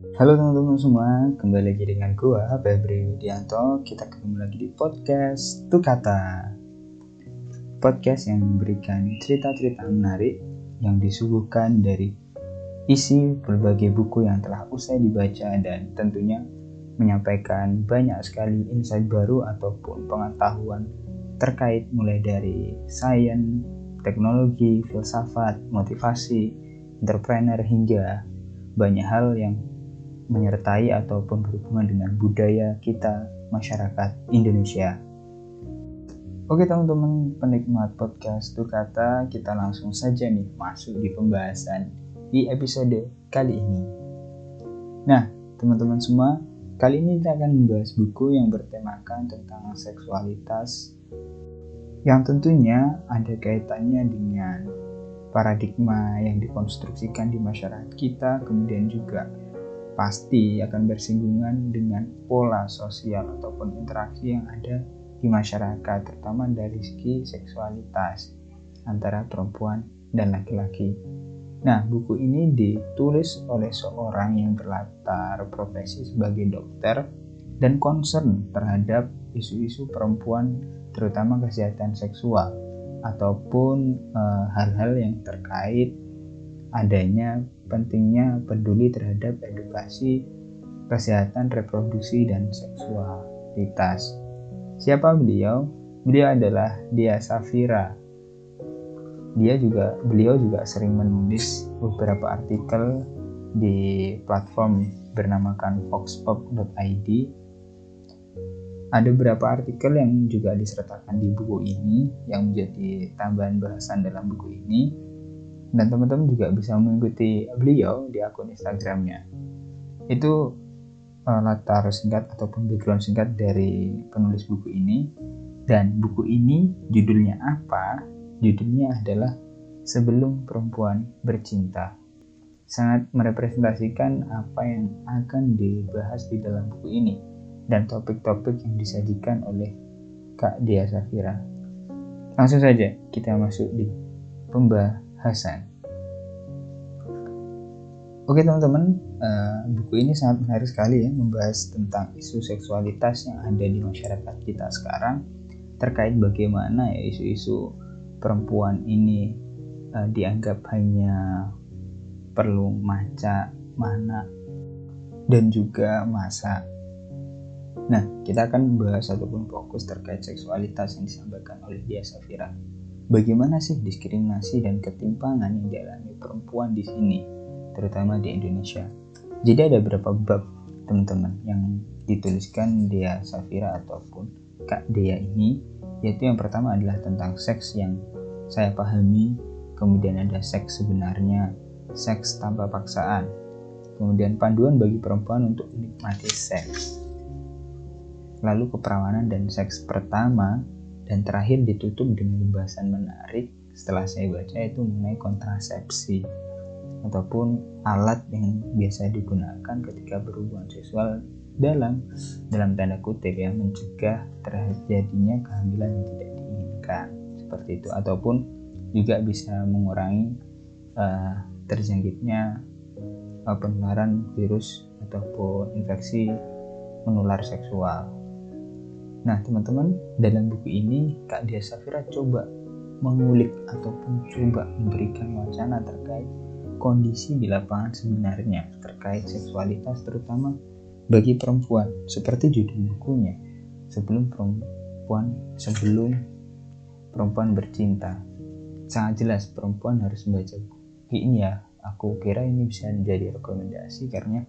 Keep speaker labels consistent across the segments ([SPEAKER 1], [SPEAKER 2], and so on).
[SPEAKER 1] Halo teman-teman semua, kembali lagi dengan gua Febri Widianto. Kita ketemu lagi di podcast Tukata. Podcast yang memberikan cerita-cerita menarik yang disuguhkan dari isi berbagai buku yang telah usai dibaca dan tentunya menyampaikan banyak sekali insight baru ataupun pengetahuan terkait mulai dari sains, teknologi, filsafat, motivasi, entrepreneur hingga banyak hal yang menyertai ataupun berhubungan dengan budaya kita masyarakat Indonesia. Oke teman-teman penikmat podcast tuh kata kita langsung saja nih masuk di pembahasan di episode kali ini. Nah teman-teman semua kali ini kita akan membahas buku yang bertemakan tentang seksualitas yang tentunya ada kaitannya dengan paradigma yang dikonstruksikan di masyarakat kita, kemudian juga pasti akan bersinggungan dengan pola sosial ataupun interaksi yang ada di masyarakat, terutama dari segi seksualitas antara perempuan dan laki-laki. Nah, buku ini ditulis oleh seorang yang berlatar profesi sebagai dokter dan concern terhadap isu-isu perempuan terutama kesehatan seksual ataupun eh, hal-hal uh, yang terkait adanya pentingnya peduli terhadap edukasi kesehatan reproduksi dan seksualitas. Siapa beliau? Beliau adalah Dia Safira. Dia juga beliau juga sering menulis beberapa artikel di platform bernamakan foxpop.id ada beberapa artikel yang juga disertakan di buku ini yang menjadi tambahan bahasan dalam buku ini dan teman-teman juga bisa mengikuti beliau di akun Instagramnya itu uh, latar singkat ataupun background singkat dari penulis buku ini dan buku ini judulnya apa judulnya adalah sebelum perempuan bercinta sangat merepresentasikan apa yang akan dibahas di dalam buku ini dan topik-topik yang disajikan oleh Kak Dia Safira. Langsung saja kita masuk di pembahasan. Oke teman-teman, uh, buku ini sangat menarik sekali ya membahas tentang isu seksualitas yang ada di masyarakat kita sekarang terkait bagaimana ya isu-isu perempuan ini uh, dianggap hanya perlu maca, mana, dan juga masa Nah, kita akan membahas ataupun fokus terkait seksualitas yang disampaikan oleh Dia Safira. Bagaimana sih diskriminasi dan ketimpangan yang dialami perempuan di sini, terutama di Indonesia? Jadi ada beberapa bab teman-teman yang dituliskan Dia Safira ataupun Kak Dea ini, yaitu yang pertama adalah tentang seks yang saya pahami, kemudian ada seks sebenarnya, seks tanpa paksaan, kemudian panduan bagi perempuan untuk menikmati seks, lalu keperawanan dan seks pertama, dan terakhir ditutup dengan pembahasan menarik setelah saya baca itu mengenai kontrasepsi ataupun alat yang biasa digunakan ketika berhubungan seksual dalam dalam tanda kutip ya mencegah terjadinya kehamilan yang tidak diinginkan. Seperti itu. Ataupun juga bisa mengurangi uh, terjangkitnya uh, penularan virus ataupun infeksi menular seksual Nah, teman-teman, dalam buku ini Kak Dia Safira coba mengulik ataupun coba memberikan wacana terkait kondisi di lapangan sebenarnya terkait seksualitas terutama bagi perempuan seperti judul bukunya sebelum perempuan sebelum perempuan bercinta. Sangat jelas perempuan harus membaca buku ini ya. Aku kira ini bisa menjadi rekomendasi karena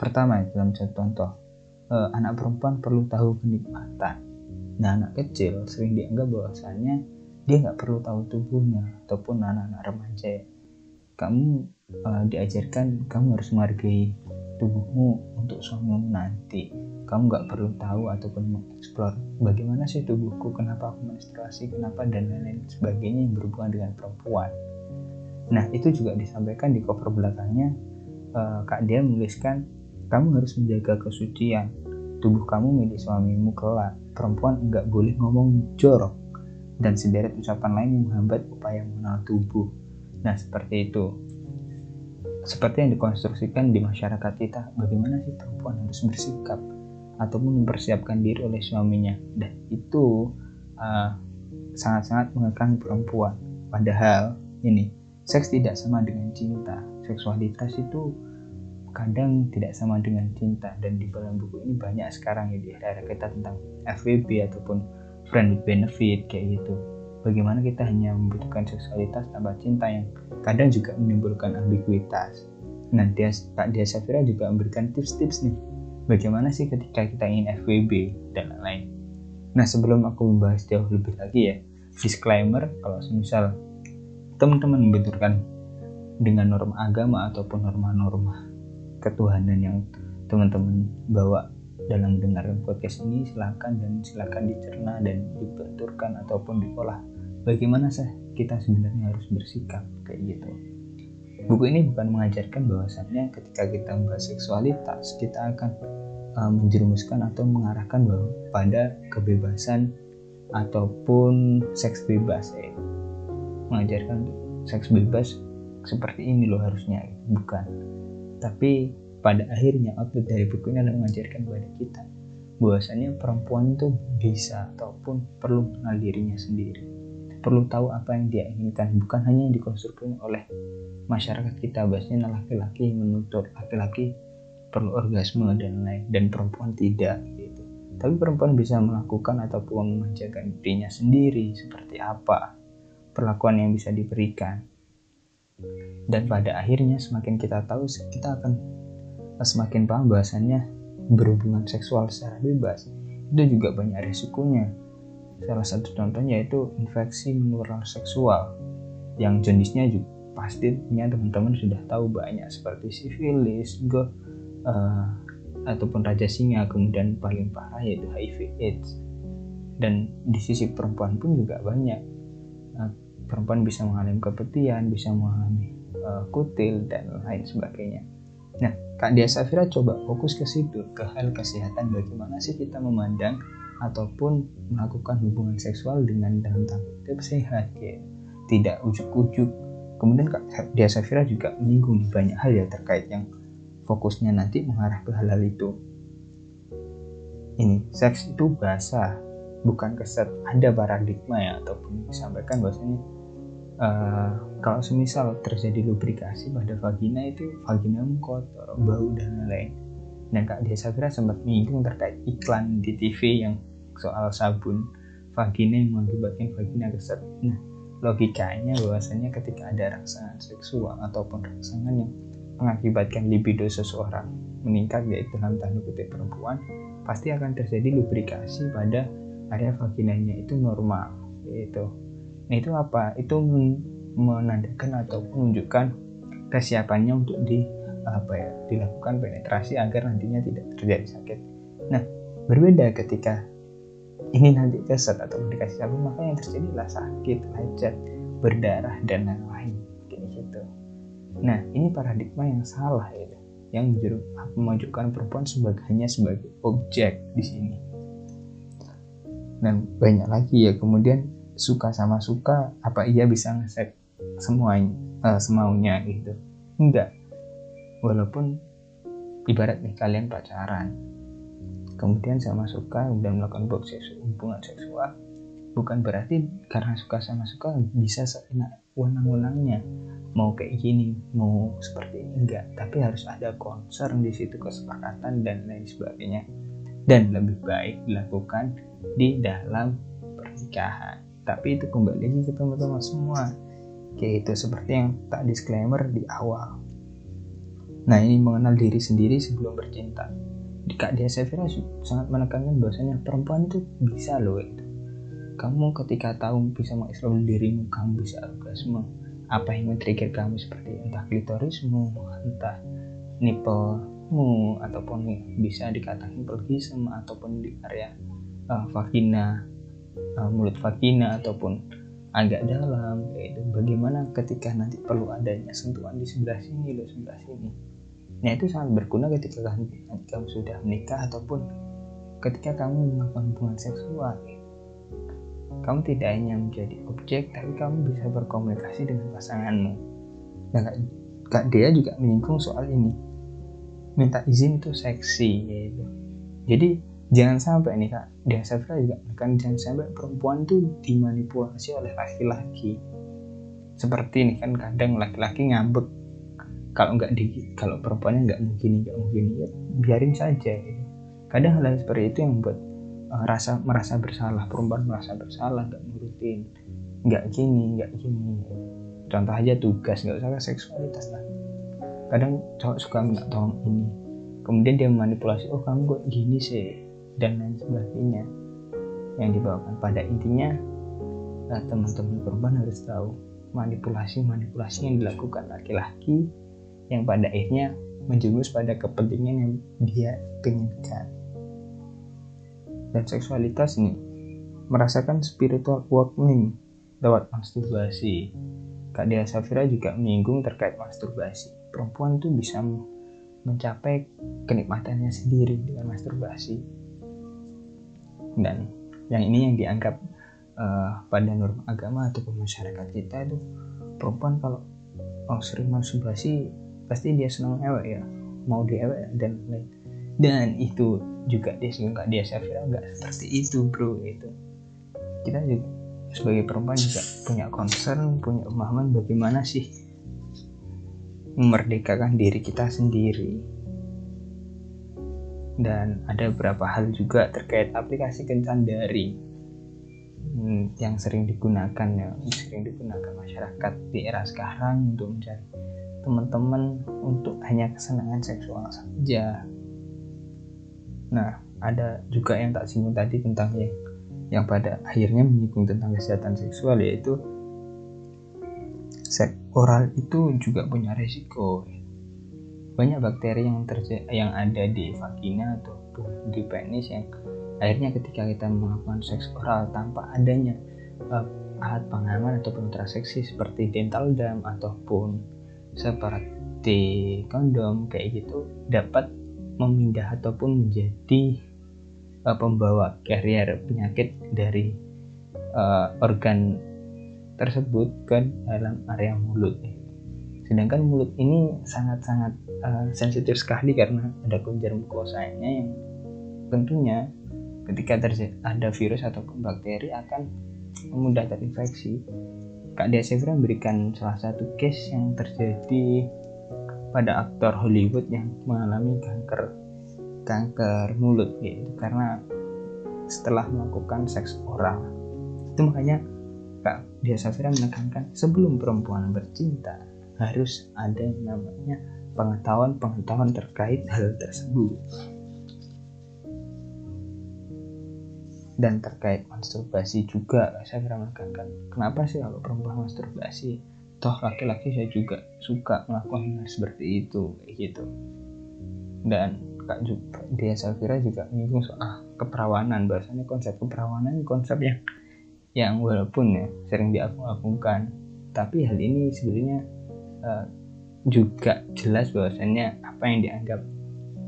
[SPEAKER 1] pertama dalam contoh uh, anak perempuan perlu tahu kenikmatan. Nah, anak kecil sering dianggap bahwasannya dia nggak perlu tahu tubuhnya ataupun anak-anak remaja. Kamu uh, diajarkan kamu harus menghargai tubuhmu untuk suamimu nanti. Kamu nggak perlu tahu ataupun mengeksplor bagaimana sih tubuhku, kenapa aku menstruasi, kenapa dan lain-lain sebagainya yang berhubungan dengan perempuan. Nah, itu juga disampaikan di cover belakangnya. Uh, Kak Dia menuliskan kamu harus menjaga kesucian. Tubuh kamu milik suamimu kelak. Perempuan enggak boleh ngomong jorok dan sederet ucapan lain yang menghambat upaya mengenal tubuh. Nah, seperti itu. seperti yang dikonstruksikan di masyarakat kita bagaimana sih perempuan harus bersikap ataupun mempersiapkan diri oleh suaminya dan itu uh, sangat-sangat mengekang perempuan padahal ini seks tidak sama dengan cinta seksualitas itu kadang tidak sama dengan cinta. Dan di dalam buku ini banyak sekarang ya di era kita tentang FWB ataupun friend benefit kayak gitu. Bagaimana kita hanya membutuhkan seksualitas tanpa cinta yang kadang juga menimbulkan ambiguitas. Nah dia Kak Dia Safira juga memberikan tips-tips nih. Bagaimana sih ketika kita ingin FWB dan lain-lain. Nah sebelum aku membahas jauh lebih lagi ya disclaimer kalau misal teman-teman membenturkan dengan norma agama ataupun norma-norma ketuhanan yang teman-teman bawa dalam mendengarkan podcast ini silakan dan silakan dicerna dan dibenturkan ataupun diolah. Bagaimana sih kita sebenarnya harus bersikap kayak gitu? Buku ini bukan mengajarkan bahwasannya ketika kita membahas seksualitas kita akan uh, menjerumuskan atau mengarahkan bahwa pada kebebasan ataupun seks bebas ya mengajarkan seks bebas seperti ini loh harusnya bukan. Tapi pada akhirnya output dari buku ini adalah mengajarkan kepada kita bahwasanya perempuan itu bisa ataupun perlu mengenal dirinya sendiri. Perlu tahu apa yang dia inginkan bukan hanya yang dikonstruksikan oleh masyarakat kita bahasanya laki-laki menuntut laki-laki perlu orgasme dan lain dan perempuan tidak gitu. Tapi perempuan bisa melakukan ataupun menjaga dirinya sendiri seperti apa perlakuan yang bisa diberikan dan pada akhirnya semakin kita tahu kita akan semakin paham bahasanya berhubungan seksual secara bebas. Itu juga banyak risikonya. Salah satu contohnya yaitu infeksi menular seksual yang jenisnya juga pastinya teman-teman sudah tahu banyak seperti sifilis, go, uh, ataupun raja singa kemudian paling parah yaitu HIV AIDS. Dan di sisi perempuan pun juga banyak perempuan bisa mengalami kepetian, bisa mengalami uh, kutil dan lain sebagainya. Nah, Kak Dia Safira coba fokus ke situ, ke hal kesehatan bagaimana sih kita memandang ataupun melakukan hubungan seksual dengan dalam tanda sehat ya. Tidak ujuk-ujuk. Kemudian Kak Dia Safira juga menyinggung banyak hal ya terkait yang fokusnya nanti mengarah ke hal-hal itu. Ini, seks itu basah, bukan keset. Ada paradigma ya ataupun disampaikan bahwasanya uh, kalau semisal terjadi lubrikasi pada vagina itu vagina kotor, bau dan lain-lain. Dan Kak Desa Fira sempat menyinggung terkait iklan di TV yang soal sabun vagina yang mengakibatkan vagina keset. Nah, logikanya bahwasanya ketika ada rangsangan seksual ataupun rangsangan yang mengakibatkan libido seseorang meningkat yaitu dalam tanda kutip perempuan pasti akan terjadi lubrikasi pada area vaginanya itu normal yaitu Nah itu apa? Itu menandakan atau menunjukkan kesiapannya untuk di apa ya dilakukan penetrasi agar nantinya tidak terjadi sakit. Nah berbeda ketika ini nanti keset atau dikasih sabun maka yang terjadi adalah sakit, lecet, berdarah dan lain-lain kayak gitu. Nah ini paradigma yang salah ya yang memajukan perempuan sebagai hanya sebagai objek di sini. Dan banyak lagi ya kemudian suka sama suka apa ia bisa ngeset semuanya uh, semaunya gitu? Enggak. Walaupun ibarat nih kalian pacaran kemudian sama suka dan melakukan hubungan seksual bukan berarti karena suka sama suka bisa seenak wenang-wenangnya. Mau kayak gini mau seperti ini enggak. Tapi harus ada concern di situ kesepakatan dan lain sebagainya. Dan lebih baik dilakukan di dalam pernikahan tapi itu kembali lagi ke teman-teman semua. Kayak itu seperti yang tak disclaimer di awal. Nah ini mengenal diri sendiri sebelum bercinta. Di Kak Dia Severa sangat menekankan bahwasanya perempuan itu bisa loh itu kamu ketika tahu bisa mengeksplor dirimu kamu bisa orgasme. Apa yang men-trigger kamu seperti entah klitorismu entah nipelmu ataupun bisa dikatakan pelgism ataupun di area uh, vagina uh, mulut vagina ataupun agak dalam yaitu bagaimana ketika nanti perlu adanya sentuhan di sebelah sini loh sebelah sini? Nah itu sangat berguna ketika kamu sudah menikah ataupun ketika kamu melakukan hubungan seksual kamu tidak hanya menjadi objek tapi kamu bisa berkomunikasi dengan pasanganmu. Nah kak Dea juga menyinggung soal ini. Minta izin itu seksi gitu. Jadi jangan sampai nih kak. Dea Safra juga kan jangan sampai perempuan tuh dimanipulasi oleh laki-laki. Seperti ini kan kadang laki-laki ngambek. Kalau nggak di kalau perempuannya nggak mungkin nggak mungkin ya biarin saja gitu. kadang hal seperti itu yang buat uh, rasa merasa bersalah. Perempuan merasa bersalah nggak nurutin. Nggak gini nggak gini. Contoh aja tugas nggak usah seksualitas lah. Kadang cowok suka minta tolong ini. Kemudian dia memanipulasi oh kamu kok gini sih dan lain sebagainya yang dibawakan. Pada intinya nah, teman-teman korban harus tahu manipulasi-manipulasi yang dilakukan laki-laki yang pada akhirnya menjumus pada kepentingan yang dia inginkan. Dan seksualitas ini merasakan spiritual awakening lewat masturbasi. Kak Dea Safira juga menyinggung terkait masturbasi. Perempuan itu bisa mencapai kenikmatannya sendiri dengan masturbasi dan yang ini yang dianggap uh, pada norma agama atau masyarakat kita itu perempuan kalau oh, sering masturbasi pasti dia senang ewek ya. Mau diewek dan lain dan itu juga dia suka dia Safira nggak seperti itu bro itu kita juga sebagai perempuan juga punya concern punya pemahaman bagaimana sih memerdekakan diri kita sendiri dan ada beberapa hal juga terkait aplikasi kencan daring. Hmm, yang sering digunakan ya sering digunakan masyarakat di era sekarang untuk mencari teman-teman untuk hanya kesenangan seksual saja. Nah ada juga yang tak singgung tadi tentang yang yang pada akhirnya menyinggung tentang kesehatan seksual yaitu seks oral itu juga punya resiko banyak bakteri yang terjadi yang ada di vagina ataupun di penis yang akhirnya ketika kita melakukan seks oral tanpa adanya uh, alat pengaman ataupun kontrasepsi seperti dental dam ataupun seperti kondom kayak gitu dapat memindah ataupun menjadi uh, pembawa carrier penyakit dari uh, organ tersebut ke dalam area mulut. Sedangkan mulut ini sangat-sangat uh, sensitif sekali karena ada kelenjar mukosanya yang tentunya ketika ada virus atau bakteri akan mudah terinfeksi. Kak Sevra memberikan salah satu case yang terjadi pada aktor Hollywood yang mengalami kanker kanker mulut yaitu karena setelah melakukan seks oral. Itu makanya Kak Safira menekankan sebelum perempuan bercinta harus ada yang namanya pengetahuan-pengetahuan terkait hal tersebut. Dan terkait masturbasi juga saya kira menekankan kenapa sih kalau perempuan masturbasi? Toh laki-laki saya juga suka melakukan hal seperti itu gitu. Dan kak juga dia Safira juga menyinggung soal keperawanan bahasanya konsep keperawanan konsep yang yang walaupun ya sering diagung-agungkan. Tapi hal ini sebenarnya uh, juga jelas bahwasannya apa yang dianggap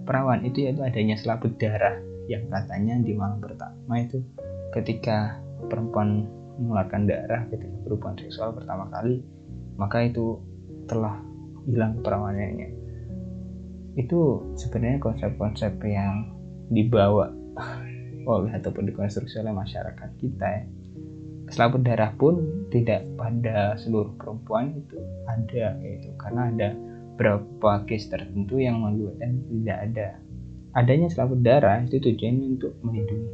[SPEAKER 1] perawan itu yaitu adanya selaput darah yang katanya di malam pertama itu ketika perempuan mengeluarkan darah ketika berhubungan seksual pertama kali maka itu telah hilang perawanannya. Itu sebenarnya konsep-konsep yang dibawa oleh ataupun dikonstruksi oleh masyarakat kita ya selaput darah pun tidak pada seluruh perempuan itu ada gitu. Karena ada beberapa case tertentu yang menunjukkan tidak ada. Adanya selaput darah itu tujuannya untuk melindungi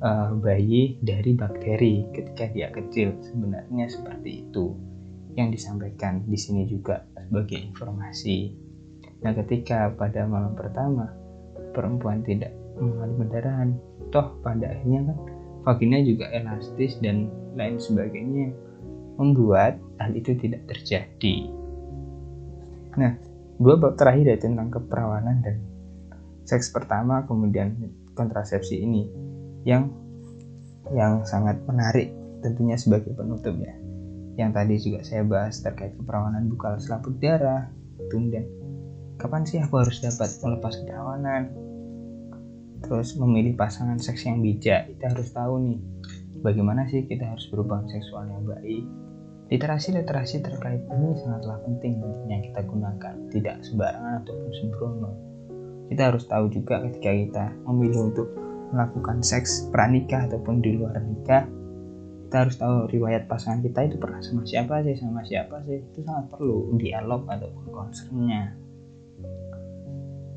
[SPEAKER 1] uh, bayi dari bakteri ketika dia kecil. Sebenarnya seperti itu yang disampaikan di sini juga sebagai informasi. Nah ketika pada malam pertama perempuan tidak mengalami pendarahan toh pada akhirnya kan vagina juga elastis dan lain sebagainya membuat hal itu tidak terjadi. Nah, dua bab terakhir ya tentang keperawanan dan seks pertama kemudian kontrasepsi ini yang yang sangat menarik tentunya sebagai penutup ya. Yang tadi juga saya bahas terkait keperawanan bukan selaput darah, kemudian kapan sih aku harus dapat melepas keperawanan, terus memilih pasangan seks yang bijak. Kita harus tahu nih bagaimana sih kita harus berhubungan seksual yang baik. Literasi-literasi terkait ini sangatlah penting yang kita gunakan. Tidak sembarangan ataupun sembrono. Kita harus tahu juga ketika kita memilih untuk melakukan seks pranikah ataupun di luar nikah kita harus tahu riwayat pasangan kita itu pernah sama siapa sih sama siapa sih. Itu sangat perlu dialog ataupun concernnya.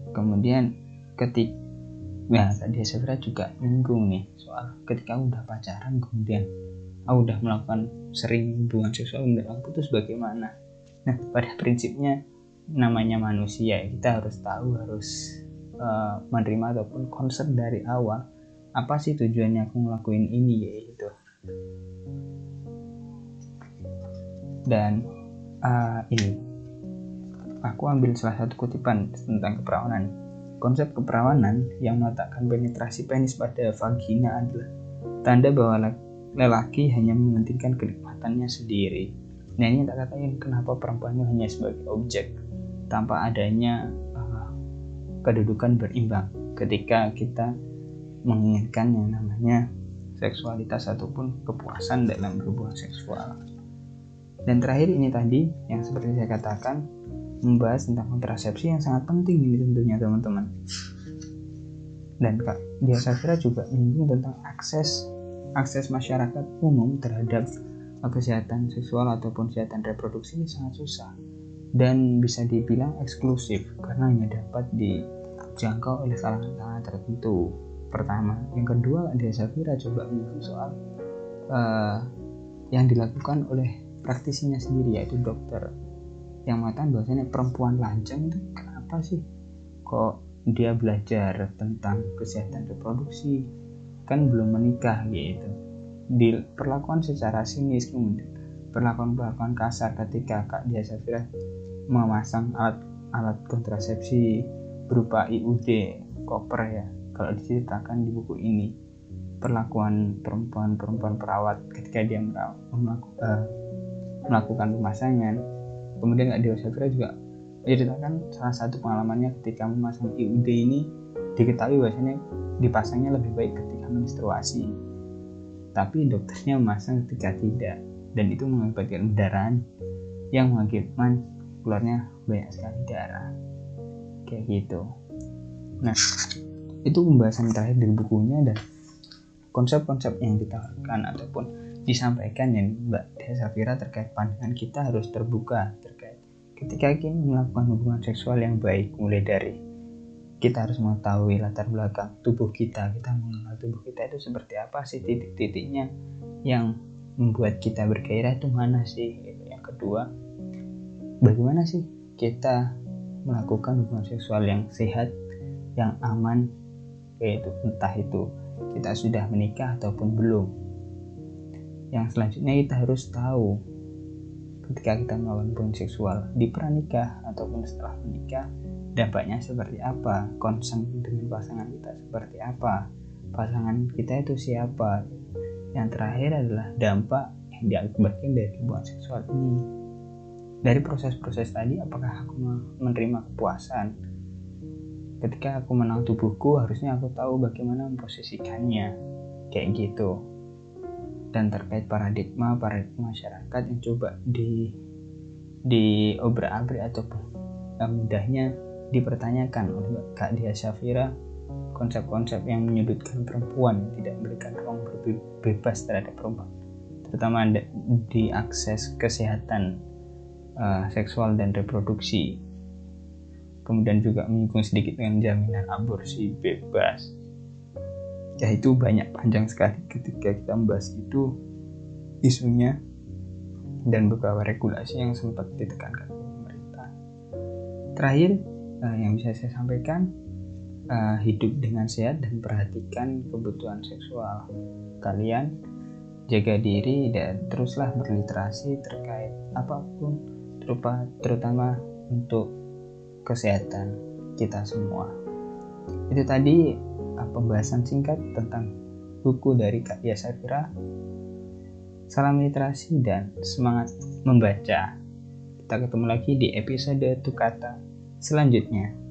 [SPEAKER 1] Kemudian ketik nah tadi saya juga nyinggung nih soal ketika udah pacaran kemudian ah, udah melakukan sering hubungan seksual mendalam putus bagaimana nah pada prinsipnya namanya manusia kita harus tahu harus uh, menerima ataupun concern dari awal apa sih tujuannya aku ngelakuin ini ya gitu. Dan uh, ini aku ambil salah satu kutipan tentang keperawanan konsep keperawanan yang meletakkan penetrasi penis pada vagina adalah tanda bahwa lelaki hanya mementingkan kenikmatannya sendiri nah ini tak katakan kenapa perempuan hanya sebagai objek tanpa adanya uh, kedudukan berimbang ketika kita menginginkan yang namanya seksualitas ataupun kepuasan dalam hubungan seksual. Dan terakhir ini tadi yang seperti saya katakan membahas tentang kontrasepsi yang sangat penting ini tentunya teman-teman. Dan Kak Dia Safira juga menyinggung tentang akses akses masyarakat umum terhadap kesehatan seksual ataupun kesehatan reproduksi ini sangat susah dan bisa dibilang eksklusif karena hanya dapat dijangkau oleh kalangan-kalangan tertentu. Pertama. Yang kedua dia Safira coba menyinggung soal uh, yang dilakukan oleh praktisinya sendiri yaitu dokter yang mengatakan bahwasanya perempuan lajang itu kenapa sih? Kok dia belajar tentang kesehatan reproduksi? Kan belum menikah gitu. Diperlakukan secara sinis kemudian perlakuan-perlakuan kasar ketika Kak Dia Safira memasang alat alat kontrasepsi berupa IUD koper ya. Kalau diceritakan di buku ini perlakuan perempuan-perempuan perawat ketika dia uh, melakukan pemasangan kemudian nggak Safira juga diceritakan salah satu pengalamannya ketika memasang IUD ini diketahui bahwasanya dipasangnya lebih baik ketika menstruasi. Tapi dokternya memasang ketika tidak dan itu mengakibatkan pendarahan yang mengakibatkan keluarnya banyak sekali darah. Kayak gitu. Nah itu pembahasan terakhir dari bukunya dan konsep-konsep yang ditawarkan ataupun disampaikan yang Mbak Dea Safira terkait pandangan kita harus terbuka ketika ingin melakukan hubungan seksual yang baik mulai dari kita harus mengetahui latar belakang tubuh kita kita mengenal tubuh kita itu seperti apa sih titik-titiknya yang membuat kita bergairah itu mana sih yang kedua bagaimana sih kita melakukan hubungan seksual yang sehat yang aman yaitu entah itu kita sudah menikah ataupun belum. Yang selanjutnya kita harus tahu ketika kita melakukan hubungan seksual di pranikah ataupun setelah menikah dampaknya seperti apa, concern dengan pasangan kita seperti apa, pasangan kita itu siapa. Yang terakhir adalah dampak yang diakibatkan dari hubungan seksual ini. Dari proses-proses tadi, apakah aku menerima kepuasan, ketika aku menang tubuhku harusnya aku tahu bagaimana memposisikannya. Kayak gitu dan terkait paradigma paradigma masyarakat yang coba di di obrak abrik ataupun yang mudahnya dipertanyakan oleh Kak Dia Syafira konsep-konsep yang menyudutkan perempuan tidak memberikan ruang bebas terhadap perempuan terutama di akses kesehatan uh, seksual dan reproduksi. Kemudian juga menyinggung sedikit dengan jaminan aborsi bebas ya itu banyak panjang sekali ketika kita membahas itu isunya dan beberapa regulasi yang sempat ditekankan pemerintah terakhir uh, yang bisa saya sampaikan uh, hidup dengan sehat dan perhatikan kebutuhan seksual kalian jaga diri dan teruslah berliterasi terkait apa pun terutama untuk kesehatan kita semua. Itu tadi pembahasan singkat tentang buku dari Kak Yasafira. Salam literasi dan semangat membaca. Kita ketemu lagi di episode Tukata selanjutnya.